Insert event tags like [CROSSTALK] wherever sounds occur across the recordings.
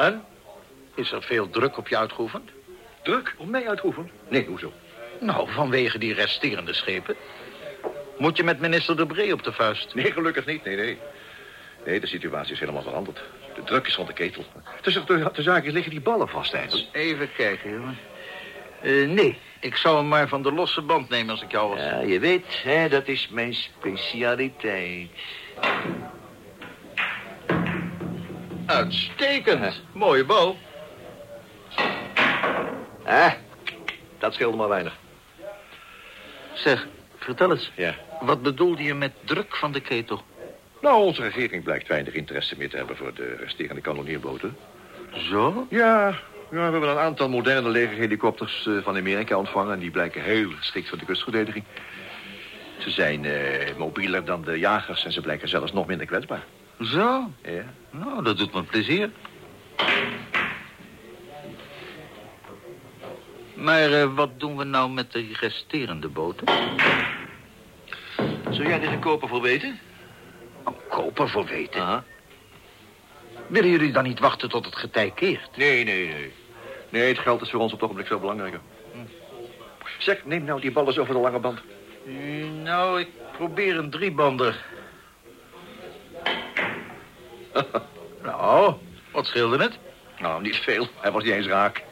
En? Is er veel druk op je uitgeoefend? Druk? Om mij uitgeoefend? Nee, hoezo? Nou, vanwege die resterende schepen. Moet je met minister De Bree op de vuist? Nee, gelukkig niet. Nee, nee. Nee, de situatie is helemaal veranderd. De druk is van de ketel. Tussen de, de zaken liggen die ballen vast, Heinz. Even kijken, jongen. Eh, nee, ik zou hem maar van de losse band nemen als ik jou was. Ja, je weet, hè, dat is mijn specialiteit. Uitstekend. Mooie bal. Eh, dat scheelde maar weinig. Zeg, vertel eens. Ja. Wat bedoelde je met druk van de ketel? Nou, onze regering blijkt weinig interesse meer te hebben voor de resterende kanonneerboten. Zo? Ja, ja, we hebben een aantal moderne legerhelikopters eh, van Amerika ontvangen... en die blijken heel geschikt voor de kustverdediging. Ze zijn eh, mobieler dan de jagers en ze blijken zelfs nog minder kwetsbaar. Zo? Ja. Nou, dat doet me plezier. Maar eh, wat doen we nou met de resterende boten? Zou jij er een koper voor weten? Een koper voor weten. Aha. Willen jullie dan niet wachten tot het getij keert? Nee, nee, nee. Nee, het geld is voor ons op het ogenblik veel belangrijker. Zeg, neem nou die ballen over de lange band. Nou, ik probeer een driebander. [LAUGHS] nou, wat scheelde het? Nou, niet veel. Hij was niet eens raak.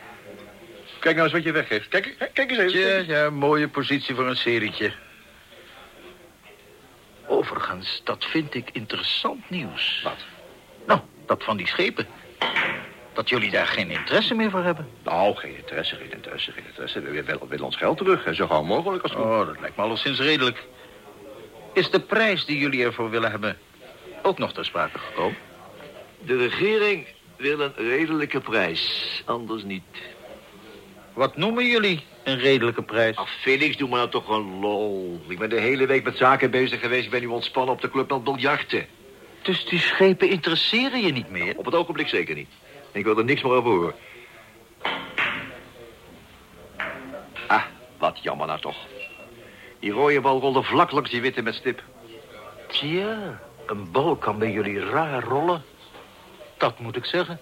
Kijk nou eens wat je weggeeft. Kijk, kijk eens even. Ja, ja, mooie positie voor een serietje. Overigens, dat vind ik interessant nieuws. Wat? Nou, dat van die schepen. Dat jullie daar geen interesse meer voor hebben. Nou, geen interesse, geen interesse, geen interesse. We willen, willen ons geld terug. En zo gauw mogelijk als het. Oh, dat lijkt me alleszins redelijk. Is de prijs die jullie ervoor willen hebben ook nog ter sprake gekomen? De regering wil een redelijke prijs, anders niet. Wat noemen jullie een redelijke prijs? Ach, Felix, doe maar nou toch een lol. Ik ben de hele week met zaken bezig geweest. Ik ben nu ontspannen op de club met biljarten. Dus die schepen interesseren je niet meer? Op het ogenblik zeker niet. Ik wil er niks meer over horen. Ah, wat jammer nou toch. Die rode bal rolde vlak langs die witte met stip. Tja, een bal kan bij jullie raar rollen. Dat moet ik zeggen.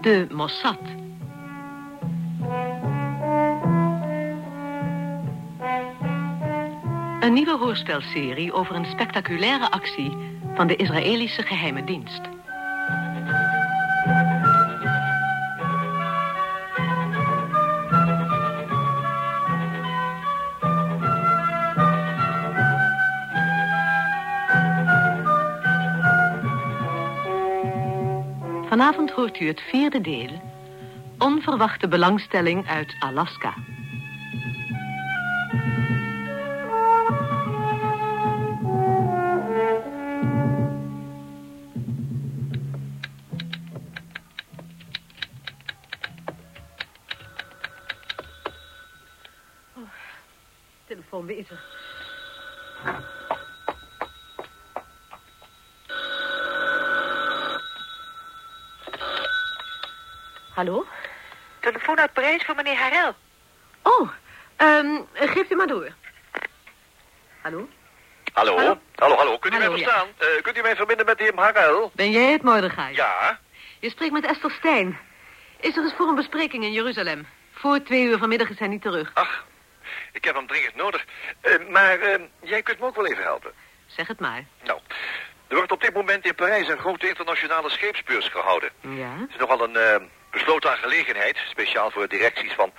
De Mossad. Een nieuwe hoorspelserie over een spectaculaire actie van de Israëlische geheime dienst. Vanavond hoort u het vierde deel. Onverwachte belangstelling uit Alaska. Hallo? Telefoon uit Parijs voor meneer Harel. Oh, ehm, geeft u maar door. Hallo? Hallo? Hallo? Hallo, hallo. Kunt u Hallo, mij ja. verstaan? Eh, kunt u mij verbinden met de heer Harel? Ben jij het, Mordechai? Ja. Je spreekt met Esther Stijn. Is er eens voor een bespreking in Jeruzalem. Voor twee uur vanmiddag is hij niet terug. Ach, ik heb hem dringend nodig. Eh, maar eh, jij kunt me ook wel even helpen. Zeg het maar. Nou, er wordt op dit moment in Parijs een grote internationale scheepsbeurs gehouden. Ja? Het is nogal een eh, besloten aangelegenheid, speciaal voor directies van,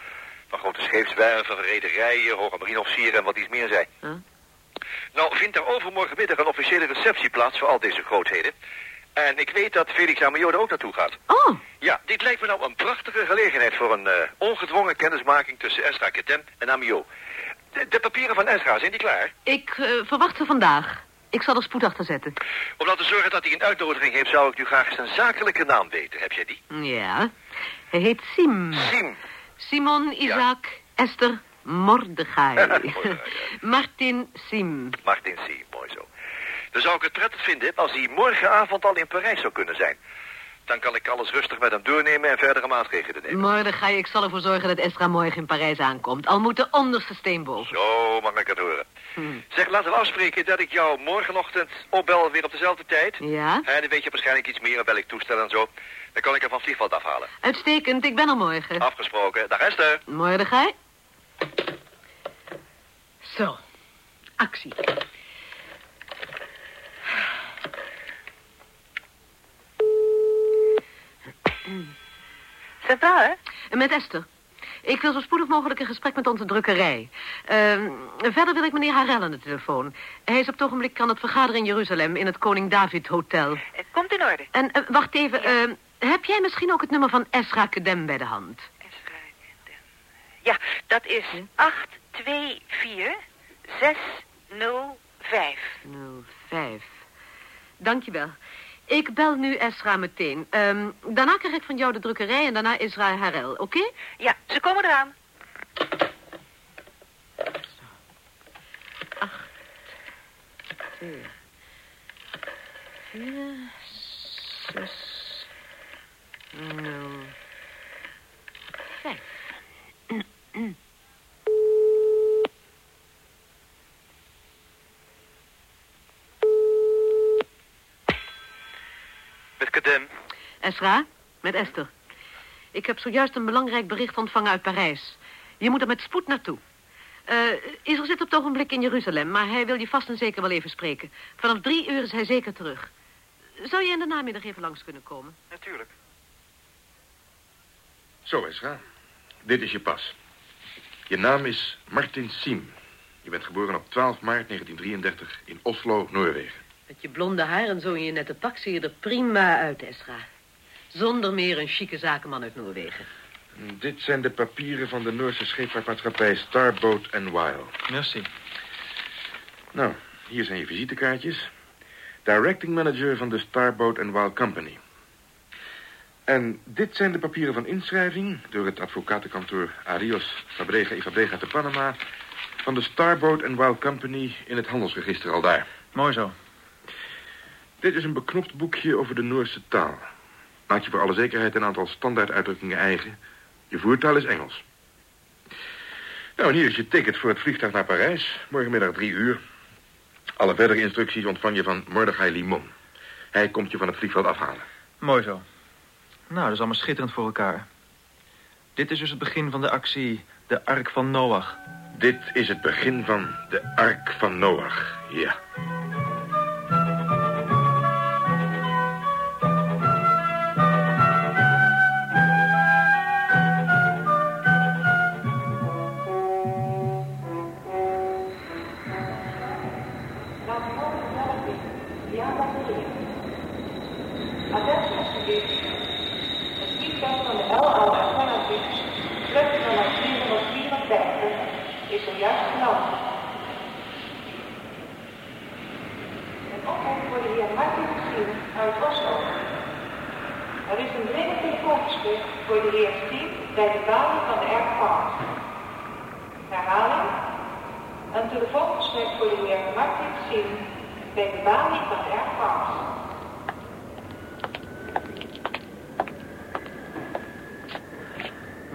van grote scheepswerven, rederijen, hoge marineofficieren en wat iets meer zijn. Huh? Nou, vindt er overmorgenmiddag een officiële receptie plaats voor al deze grootheden. En ik weet dat Felix Amio er ook naartoe gaat. Oh, Ja, dit lijkt me nou een prachtige gelegenheid voor een eh, ongedwongen kennismaking tussen Esra Ketem en Amio. De, de papieren van Esra, zijn die klaar? ik eh, verwacht ze vandaag. Ik zal er spoed achter zetten. Om nou te zorgen dat hij een uitnodiging heeft, zou ik nu graag zijn zakelijke naam weten. Heb jij die? Ja. Hij heet Sim. Sim. Simon Isaac Esther Mordechai. [LAUGHS] Mordechai, ja. Martin Sim. Martin Sim, mooi zo. Dan zou ik het prettig vinden als hij morgenavond al in Parijs zou kunnen zijn. Dan kan ik alles rustig met hem doornemen en verdere maatregelen nemen. Mordechai, ik zal ervoor zorgen dat Esra morgen in Parijs aankomt. Al moet de onderste steen boven. Zo mag ik het horen. Hm. Zeg, laten we afspreken dat ik jou morgenochtend opbel weer op dezelfde tijd. Ja? En dan weet je waarschijnlijk iets meer welk toestel en zo. Dan kan ik hem van vliegveld afhalen. Uitstekend, ik ben er morgen. Afgesproken. Dag Esther. Mordechai? Zo, actie. Centraal, hè? Met Esther. Ik wil zo spoedig mogelijk een gesprek met onze drukkerij. Ehm, verder wil ik meneer Harel aan de telefoon. Hij is op het ogenblik aan het vergaderen in Jeruzalem... in het Koning David Hotel. Het komt in orde. En eh, wacht even, ehm, heb jij misschien ook het nummer van Esra Kedem bij de hand? Esra Kedem. Ja, dat is 824 605. 05. Dankjewel. Ik bel nu Esra meteen. Ehm, daarna krijg ik van jou de drukkerij en daarna Esra Harel, oké? Ja, ze komen eraan. Vier. Vier, zes, nul, Esra, met Esther. Ik heb zojuist een belangrijk bericht ontvangen uit Parijs. Je moet er met spoed naartoe. Eh Israël zit op het ogenblik in Jeruzalem, maar hij wil je vast en zeker wel even spreken. Vanaf drie uur is hij zeker terug. Zou je in de namiddag even langs kunnen komen? Natuurlijk. Zo, Esra. Dit is je pas. Je naam is Martin Siem. Je bent geboren op 12 maart 1933 in Oslo, Noorwegen. Met je blonde haar en zo in je nette pak zie je er prima uit, Esra. Zonder meer een chique zakenman uit Noorwegen. Dit zijn de papieren van de Noorse scheepvaartmaatschappij Starboat Wile. Merci. Nou, hier zijn je visitekaartjes. Directing manager van de Starboat Wile Company. En dit zijn de papieren van inschrijving... door het advocatenkantoor Arios Fabrega y Fabrega te Panama... van de Starboat Wile Company in het handelsregister al daar. Mooi zo. Dit is een beknopt boekje over de Noorse taal. Maak je voor alle zekerheid een aantal standaarduitdrukkingen eigen. Je voertaal is Engels. Nou, en hier is je ticket voor het vliegtuig naar Parijs. Morgenmiddag drie uur. Alle verdere instructies ontvang je van Mordechai Limon. Hij komt je van het vliegveld afhalen. Mooi zo. Nou, dat is allemaal schitterend voor elkaar. Dit is dus het begin van de actie De Ark van Noach. Dit is het begin van de Ark van Noach. Ja.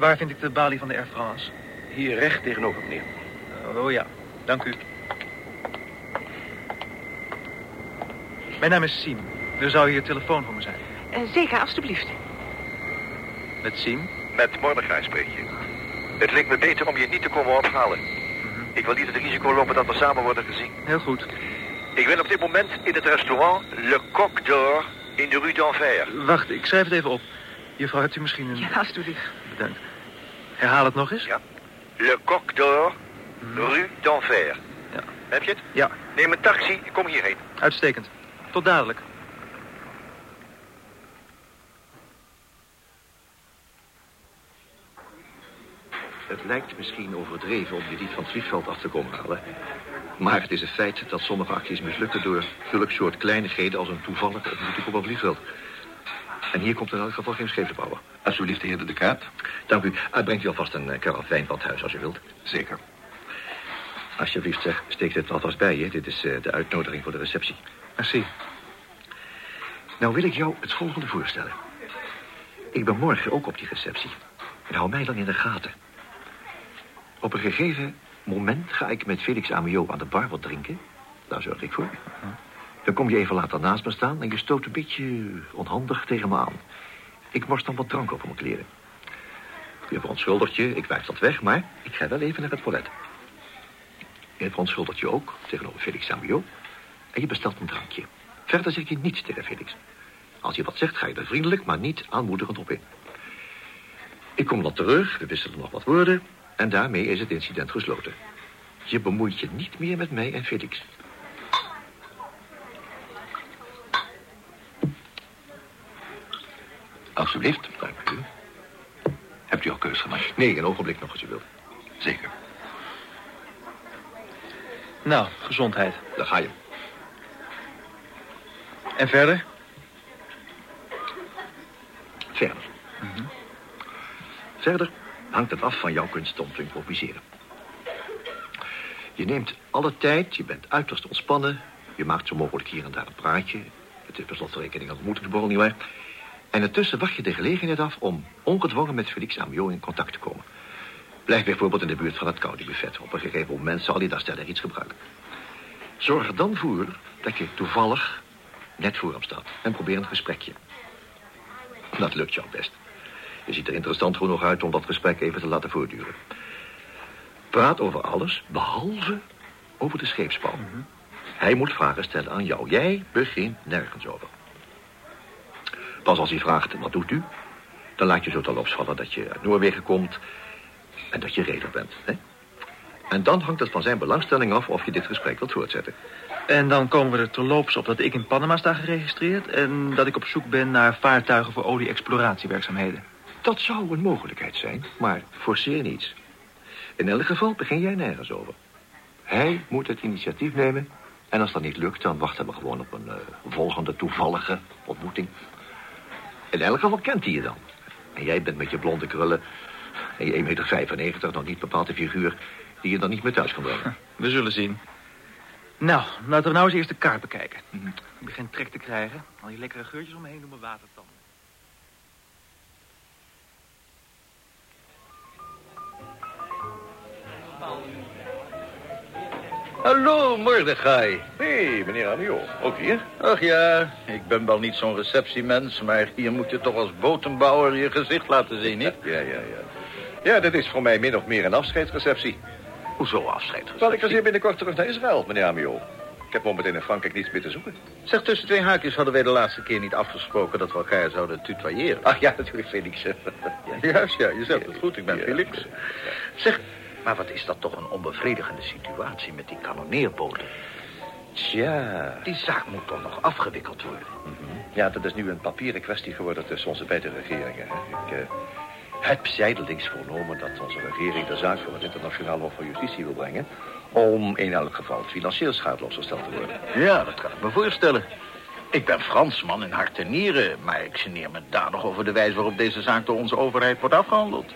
Waar vind ik de balie van de Air France? Hier recht tegenover, meneer. Oh ja, dank u. Mijn naam is Siem. Er zou hier telefoon voor me zijn. Eh, zeker, alstublieft. Met Siem? Met Mordechai spreek je. Het leek me beter om je niet te komen ophalen. Ik wil niet het risico lopen dat we samen worden gezien. Heel goed. Ik ben op dit moment in het restaurant Le Coq d'Or in de Rue d'Enfer. Wacht, ik schrijf het even op. Juffrouw, hebt u misschien een... Ja, alstublieft. Bedankt. Herhaal het nog eens. Ja. Le Coq d'Or, Rue d'Enfer. Ja. Heb je het? Ja, Neem een taxi, kom hierheen. uitstekend. Tot dadelijk. Het lijkt misschien overdreven om je niet van het vliegveld af te komen halen. Maar het is een feit dat sommige acties mislukken door zulke soort kleinigheden als een toevallige ontmoeting op een vliegveld. En hier komt in elk geval geen scheepsbouwer. Alsjeblieft, de heer de Decaat. Dank u. Uitbrengt u alvast een uh, karavijn van het huis als u wilt. Zeker. Alsjeblieft, zeg, steek dit alvast bij je. Dit is eh, de uitnodiging voor de receptie. Merci. Nou wil ik jou het volgende voorstellen. Ik ben morgen ook op die receptie. En hou mij dan in de gaten. Op een gegeven moment ga ik met Felix Amiot aan de bar wat drinken. Daar zorg ik voor. Dan kom je even later naast me staan en je stoot een beetje onhandig tegen me aan. Ik morst dan wat drank over mijn kleren. Je verontschuldigt je, ik wijf dat weg, maar ik ga wel even naar het toilet. Je verontschuldigt je ook tegenover Felix Amiot. En je bestelt een drankje. Verder zeg je niets tegen Felix. Als je wat zegt, ga je er vriendelijk, maar niet aanmoedigend op in. Ik kom dan terug, we wisselen nog wat woorden... en daarmee is het incident gesloten. Je bemoeit je niet meer met mij en Felix. Alsjeblieft. Dank u. Hebt u al keus gemaakt? Nee, een ogenblik nog als u wilt. Zeker. Nou, gezondheid. Daar ga je. En verder? Verder. Verder hangt het af van jouw kunst om te improviseren. Je neemt alle tijd, je bent uiterst ontspannen... je maakt zo mogelijk hier en daar een praatje... het is per slotverrekening een ontmoetingsborrel, nietwaar? En intussen wacht je de gelegenheid af om ongedwongen met Felix Amiot in contact te komen. Blijf bijvoorbeeld in de buurt van het koude buffet. Op een gegeven moment zal hij daar stellig iets gebruiken. Zorg er dan voor dat je toevallig net voor hem staat en probeer een gesprekje. Dat lukt jou best. Je ziet er interessant genoeg uit om dat gesprek even te laten voortduren. Praat over alles, behalve over de scheepsbouw. Hij moet vragen stellen aan jou. Jij begint nergens over. Pas als hij vraagt, wat doet u? Dan laat je zo terloops vallen dat je uit Noorwegen komt... en dat je redelijk bent. Hè? En dan hangt het van zijn belangstelling af of je dit gesprek wilt voortzetten. En dan komen we er terloops op dat ik in Panama sta geregistreerd... en dat ik op zoek ben naar vaartuigen voor olie-exploratiewerkzaamheden. Dat zou een mogelijkheid zijn, maar forceer niets. In elk geval begin jij nergens over. Hij moet het initiatief nemen... en als dat niet lukt, dan wachten we gewoon op een eh, volgende toevallige ontmoeting. In elk geval kent hij je dan. En jij bent met je blonde krullen... en je 1,95 meter, nog niet bepaald figuur... die je dan niet meer thuis kan brengen. We zullen zien. Nou, laten we nou eens eerst de kaart bekijken. Ik begin trek te krijgen. Al die lekkere geurtjes om me heen noemen watertanden. Hallo, Mordechai. Hé, hey, meneer Amiot. Ook hier? Ach ja, ik ben wel niet zo'n receptiemens... maar hier moet je toch als botenbouwer je gezicht laten zien, niet? Ja, ja, ja. Ja, dit is voor mij min of meer een afscheidsreceptie. Hoezo afscheid? Wel, ik ga zeer binnenkort terug naar Israël, meneer Amiot. Ik heb momenteel in Frankrijk niets meer te zoeken. Zeg, tussen twee haakjes hadden wij de laatste keer niet afgesproken... dat we elkaar zouden tutoyeren. Ach ja, natuurlijk Felix. Ja, juist, ja, je zegt het goed, ik ben Ja. Felix. Zeg, maar wat is dat toch een onbevredigende situatie met die kanonneerboten? Tja. Die zaak moet toch nog afgewikkeld worden? Ja, dat is nu een papieren kwestie geworden tussen onze beide regeringen. hè. Ik eh, heb zijdelings voornomen dat onze regering de zaak voor het internationaal hof van justitie wil brengen... om in elk geval financieel schadeloos gesteld te worden. Ja, dat kan ik me voorstellen. Ik ben Fransman in hart en nieren... maar ik geneer me danig over de wijze waarop deze zaak door onze overheid wordt afgehandeld.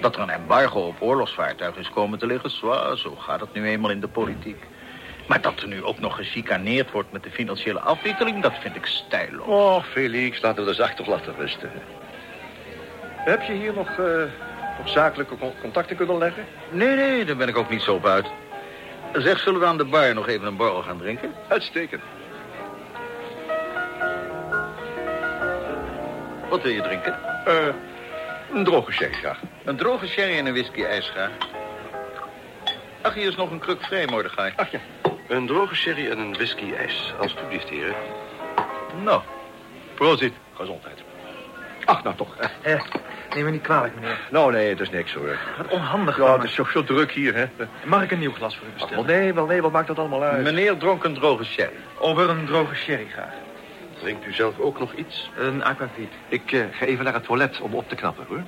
Dat er een embargo op oorlogsvaartuigen is komen te liggen... zwaar, zo gaat het nu eenmaal in de politiek. Maar dat er nu ook nog gechicaneerd wordt met de financiële afwikkeling... dat vind ik stijlloos. Oh, Felix, laten we de toch laten rusten. Heb je hier nog, eh, nog zakelijke con- contacten kunnen leggen? Nee, nee, daar ben ik ook niet zo op uit. Zeg, zullen we aan de bar nog even een borrel gaan drinken? Uitstekend. Wat wil je drinken? Eh, een droge sherry graag. Een droge sherry en een whisky-ijs graag. Ach, hier is nog een kruk vrij, Mordechai. Ach ja. Een droge sherry en een whisky-ijs. Alsjeblieft, heren. Nou, proost. Gezondheid. Ach, nou toch. eh, Eh, neem me niet kwalijk, meneer. Nou, nee, het is niks hoor. Wat onhandig Ja, het is zo, zo druk hier, hè. Mag ik een nieuw glas voor u Ach, wel bestellen? nee, wel nee, wat maakt dat allemaal uit? Meneer dronk een droge sherry. Over een droge sherry graag. Drinkt u zelf ook nog iets? Een aquavit. Ik eh, ga even naar het toilet om op te knappen, hoor.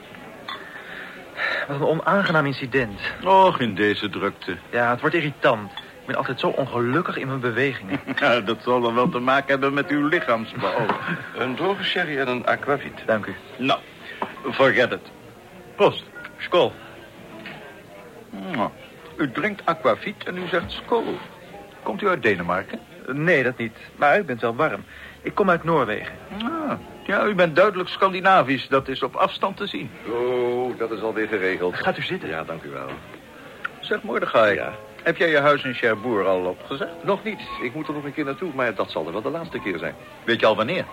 Wat een onaangenaam incident. Och, in deze drukte. Ja, het wordt irritant. Ik ben altijd zo ongelukkig in mijn bewegingen. [LAUGHS] Ja, dat zal dan wel te maken hebben met uw lichaamsbouw. [LAUGHS] Een droge sherry en een aquavit. Dank u. nou, forget it. Prost. Skol. Nou, u drinkt aquavit en u zegt skol. Komt u uit Denemarken? Nee, dat niet. Maar u bent wel warm. Ik kom uit Noorwegen. Ah, Ja, u bent duidelijk Scandinavisch. Dat is op afstand te zien. Oh, dat is alweer geregeld. Gaat u zitten. Ja, dank u wel. Zeg, Mordechai, Ja. heb jij je huis in Cherbourg al opgezegd? Nog niet. Ik moet er nog een keer naartoe, maar dat zal er wel de laatste keer zijn. Weet je al wanneer?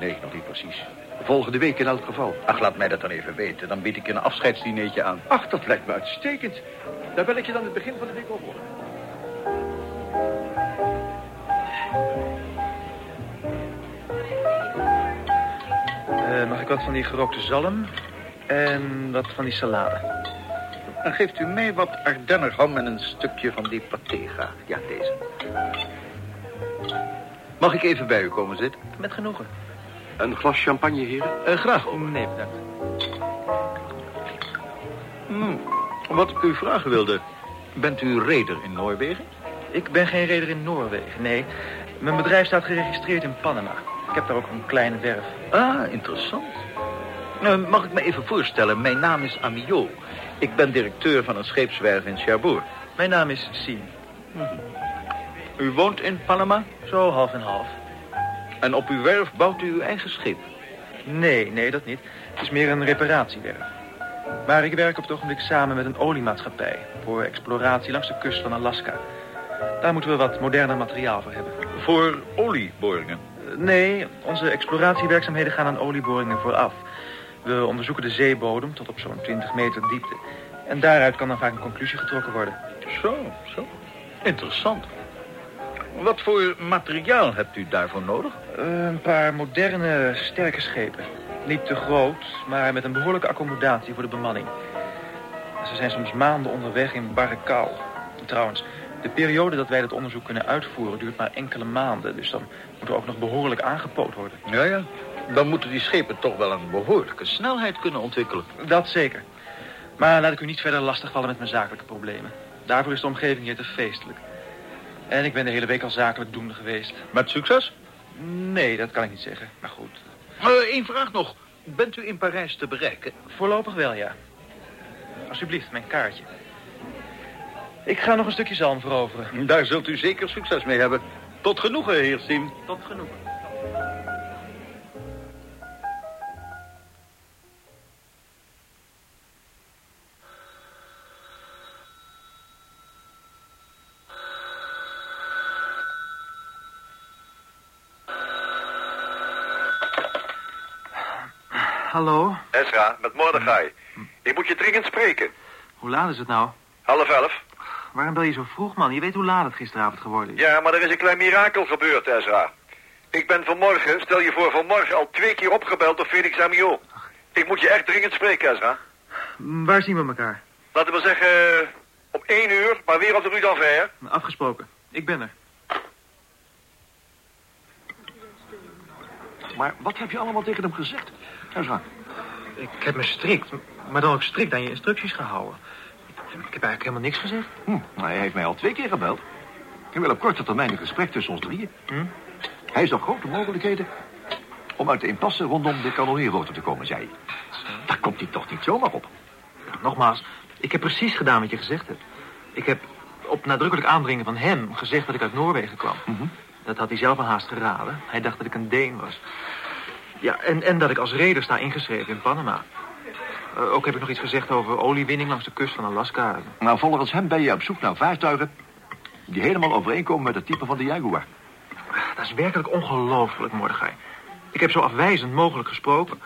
Nee, nog niet precies. Volgende week in elk geval. Ach, laat mij dat dan even weten. Dan bied ik je een afscheidsdineetje aan. Ach, dat lijkt me uitstekend. Daar bel ik je dan het begin van de week op. ik wat van die gerookte zalm? En wat van die salade? Dan geeft u mij wat Ardennerham en een stukje van die paté graag. Ja, deze. Mag ik even bij u komen zitten? Met genoegen. Een glas champagne, heren? Eh, graag. Nee, bedankt. Hmm, Wat ik u vragen wilde. Bent u reder in Noorwegen? Ik ben geen reder in Noorwegen, nee. Mijn bedrijf staat geregistreerd in Panama. Ik heb daar ook een kleine werf. Ah, interessant. Nou, mag ik me even voorstellen? Mijn naam is Amiot. Ik ben directeur van een scheepswerf in Cherbourg. Mijn naam is Sien. U woont in Panama? Zo half en half. En op uw werf bouwt u uw eigen schip? Nee, nee, dat niet. Het is meer een reparatiewerf. Maar ik werk op het ogenblik samen met een oliemaatschappij... voor exploratie langs de kust van Alaska. Daar moeten we wat moderner materiaal voor hebben. Voor olieboringen. Nee, onze exploratiewerkzaamheden gaan aan olieboringen vooraf. We onderzoeken de zeebodem tot op zo'n 20 meter diepte. En daaruit kan dan vaak een conclusie getrokken worden. Zo, zo. Interessant. Wat voor materiaal hebt u daarvoor nodig? Eh, Een paar moderne, sterke schepen. Niet te groot, maar met een behoorlijke accommodatie voor de bemanning. Ze zijn soms maanden onderweg in barre kou. Trouwens, de periode dat wij dat onderzoek kunnen uitvoeren duurt maar enkele maanden. Dus dan moet er ook nog behoorlijk aangepoot worden. Ja, ja. Dan moeten die schepen toch wel een behoorlijke snelheid kunnen ontwikkelen. Dat zeker. Maar laat ik u niet verder lastigvallen met mijn zakelijke problemen. Daarvoor is de omgeving hier te feestelijk. En ik ben de hele week al zakelijk doende geweest. Met succes? Nee, dat kan ik niet zeggen. Maar goed, Eén vraag nog. Bent u in Parijs te bereiken? voorlopig wel, ja. Alsjeblieft, mijn kaartje. Ik ga nog een stukje zalm veroveren. Daar zult u zeker succes mee hebben. Tot genoegen, heer Siem. Tot genoeg. Hallo, Ezra, met Mordechai. Ik moet je dringend spreken. hoe laat is het nou? Half elf. Waarom bel je zo vroeg, man? Je weet hoe laat het gisteravond geworden is. Ja, maar er is een klein mirakel gebeurd, Ezra. Ik ben vanmorgen, stel je voor, vanmorgen al twee keer opgebeld door Felix Amiot. Ik moet je echt dringend spreken, Ezra. Waar zien we elkaar? Laten we zeggen, om één uur, maar weer op de Rue d'Anvers. Afgesproken. Ik ben er. Maar wat heb je allemaal tegen hem gezegd? Ezra, Ik heb me strikt, maar dan ook strikt aan je instructies gehouden. Ik heb eigenlijk helemaal niks gezegd. hm, nou, hij heeft mij al twee keer gebeld. Ik wil op korte termijn een gesprek tussen ons drieën. Hm? Hij zag grote mogelijkheden om uit de impasse rondom de kanonneerroute te komen, zei hij. Daar komt hij toch niet zomaar op. Nogmaals, ik heb precies gedaan wat je gezegd hebt. Ik heb op nadrukkelijk aandringen van hem gezegd dat ik uit Noorwegen kwam. Mhm. Dat had hij zelf al haast geraden. Hij dacht dat ik een Deen was. Ja, en, en dat ik als reder sta ingeschreven in Panama. Eh, ook heb ik nog iets gezegd over oliewinning langs de kust van Alaska. Nou, volgens hem ben je op zoek naar vaartuigen... die helemaal overeenkomen met het type van de Jaguar. Dat is werkelijk ongelooflijk, Mordechai. Ik heb zo afwijzend mogelijk gesproken.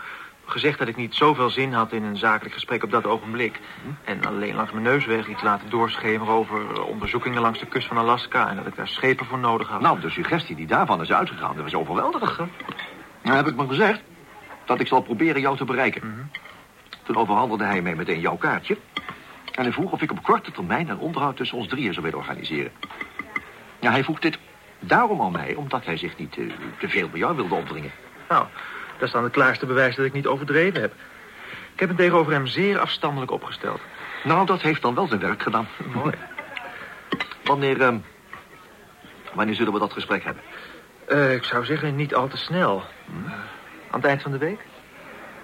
Gezegd dat ik niet zoveel zin had in een zakelijk gesprek op dat ogenblik. En alleen langs mijn neusweg iets laten doorschemeren over eh, onderzoekingen langs de kust van Alaska... en dat ik daar schepen voor nodig had. Nou, de suggestie die daarvan is uitgegaan, dat was overweldigend. Nou heb ik me gezegd dat ik zal proberen jou te bereiken. Toen overhandigde hij mij meteen jouw kaartje. En hij vroeg of ik op korte termijn een onderhoud tussen ons drieën zou willen organiseren. Ja, hij vroeg dit daarom aan mij, omdat hij zich niet eh, te veel bij jou wilde opdringen. Nou, dat is dan het klaarste bewijs dat ik niet overdreven heb. Ik heb me tegenover hem zeer afstandelijk opgesteld. Nou, dat heeft dan wel zijn werk gedaan. Mooi. [LAUGHS] Wanneer, ehm, wanneer zullen we dat gesprek hebben? Eh, ik zou zeggen, niet al te snel. Eh, aan het eind van de week?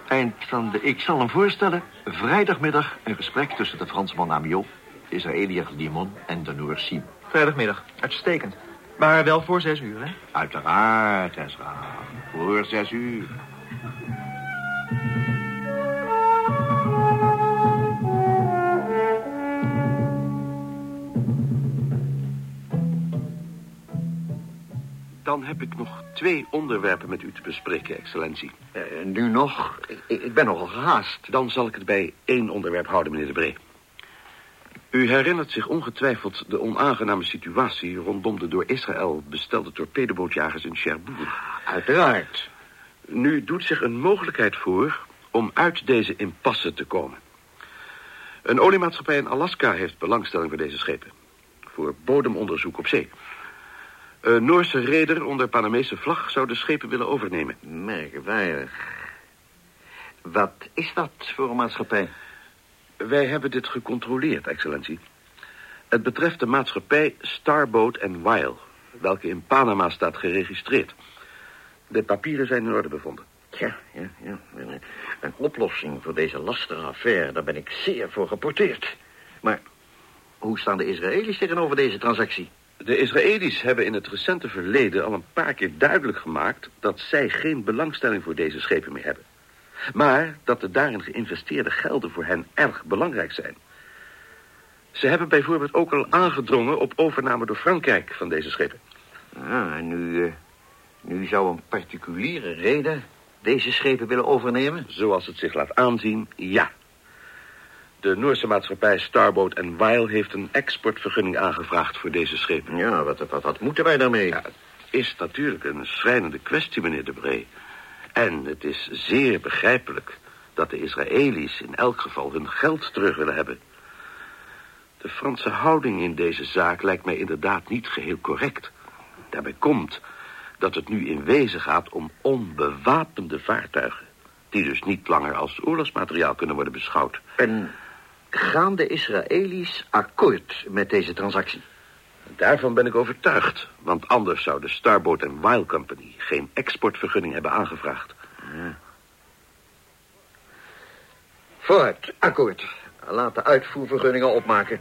Eind van de... Ik zal hem voorstellen. Vrijdagmiddag een gesprek tussen de Fransman Amiot, de Israëliër Limon en de Noor Siem. Vrijdagmiddag. Uitstekend. Maar wel voor zes uur, hè? Uiteraard, Ezra. Voor zes uur. Dan heb ik nog twee onderwerpen met u te bespreken, excellentie. Eh, nu nog? Ik, ik ben nogal gehaast. Dan zal ik het bij één onderwerp houden, meneer de Bree. U herinnert zich ongetwijfeld de onaangename situatie... rondom de door Israël bestelde torpedobootjagers in Cherbourg. Uiteraard. Nu doet zich een mogelijkheid voor om uit deze impasse te komen. Een oliemaatschappij in Alaska heeft belangstelling voor deze schepen. Voor bodemonderzoek op zee. Een Noorse reder onder Panamese vlag zou de schepen willen overnemen. Merkwaardig. Wat is dat voor een maatschappij? Wij hebben dit gecontroleerd, excellentie. Het betreft de maatschappij Starboat Wile, welke in Panama staat geregistreerd. De papieren zijn in orde bevonden. Ja, ja, ja. Een, een oplossing voor deze lastige affaire, daar ben ik zeer voor geporteerd. Maar hoe staan de Israëli's tegenover deze transactie? De Israëli's hebben in het recente verleden al een paar keer duidelijk gemaakt... dat zij geen belangstelling voor deze schepen meer hebben. Maar dat de daarin geïnvesteerde gelden voor hen erg belangrijk zijn. Ze hebben bijvoorbeeld ook al aangedrongen op overname door Frankrijk van deze schepen. Ah, en nu, uh, nu zou een particuliere reden deze schepen willen overnemen? Zoals het zich laat aanzien, ja. De Noorse maatschappij Starboat Weil heeft een exportvergunning aangevraagd voor deze schepen. Ja, wat, wat, wat moeten wij daarmee? Ja, het is natuurlijk een schrijnende kwestie, meneer de Bree. En het is zeer begrijpelijk dat de Israëli's in elk geval hun geld terug willen hebben. De Franse houding in deze zaak lijkt mij inderdaad niet geheel correct. Daarbij komt dat het nu in wezen gaat om onbewapende vaartuigen... die dus niet langer als oorlogsmateriaal kunnen worden beschouwd. En gaan de Israëli's akkoord met deze transactie? Daarvan ben ik overtuigd. Want anders zou de Starboat Wile Company geen exportvergunning hebben aangevraagd. Ja. Vooruit, akkoord. Laat de uitvoervergunningen opmaken.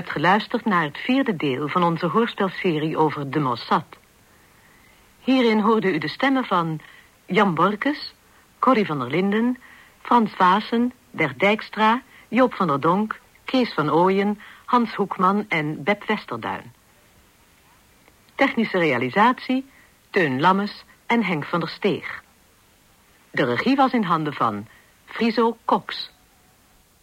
Hebt geluisterd naar het vierde deel van onze hoorspelserie over de Mossad. Hierin hoorde u de stemmen van Jan Borkes, Corrie van der Linden, Frans Vaassen, Bert Dijkstra, Joop van der Donk, Kees van Ooyen, Hans Hoekman en Beb Westerduin. Technische realisatie, Teun Lammes en Henk van der Steeg. De regie was in handen van Friso Cox.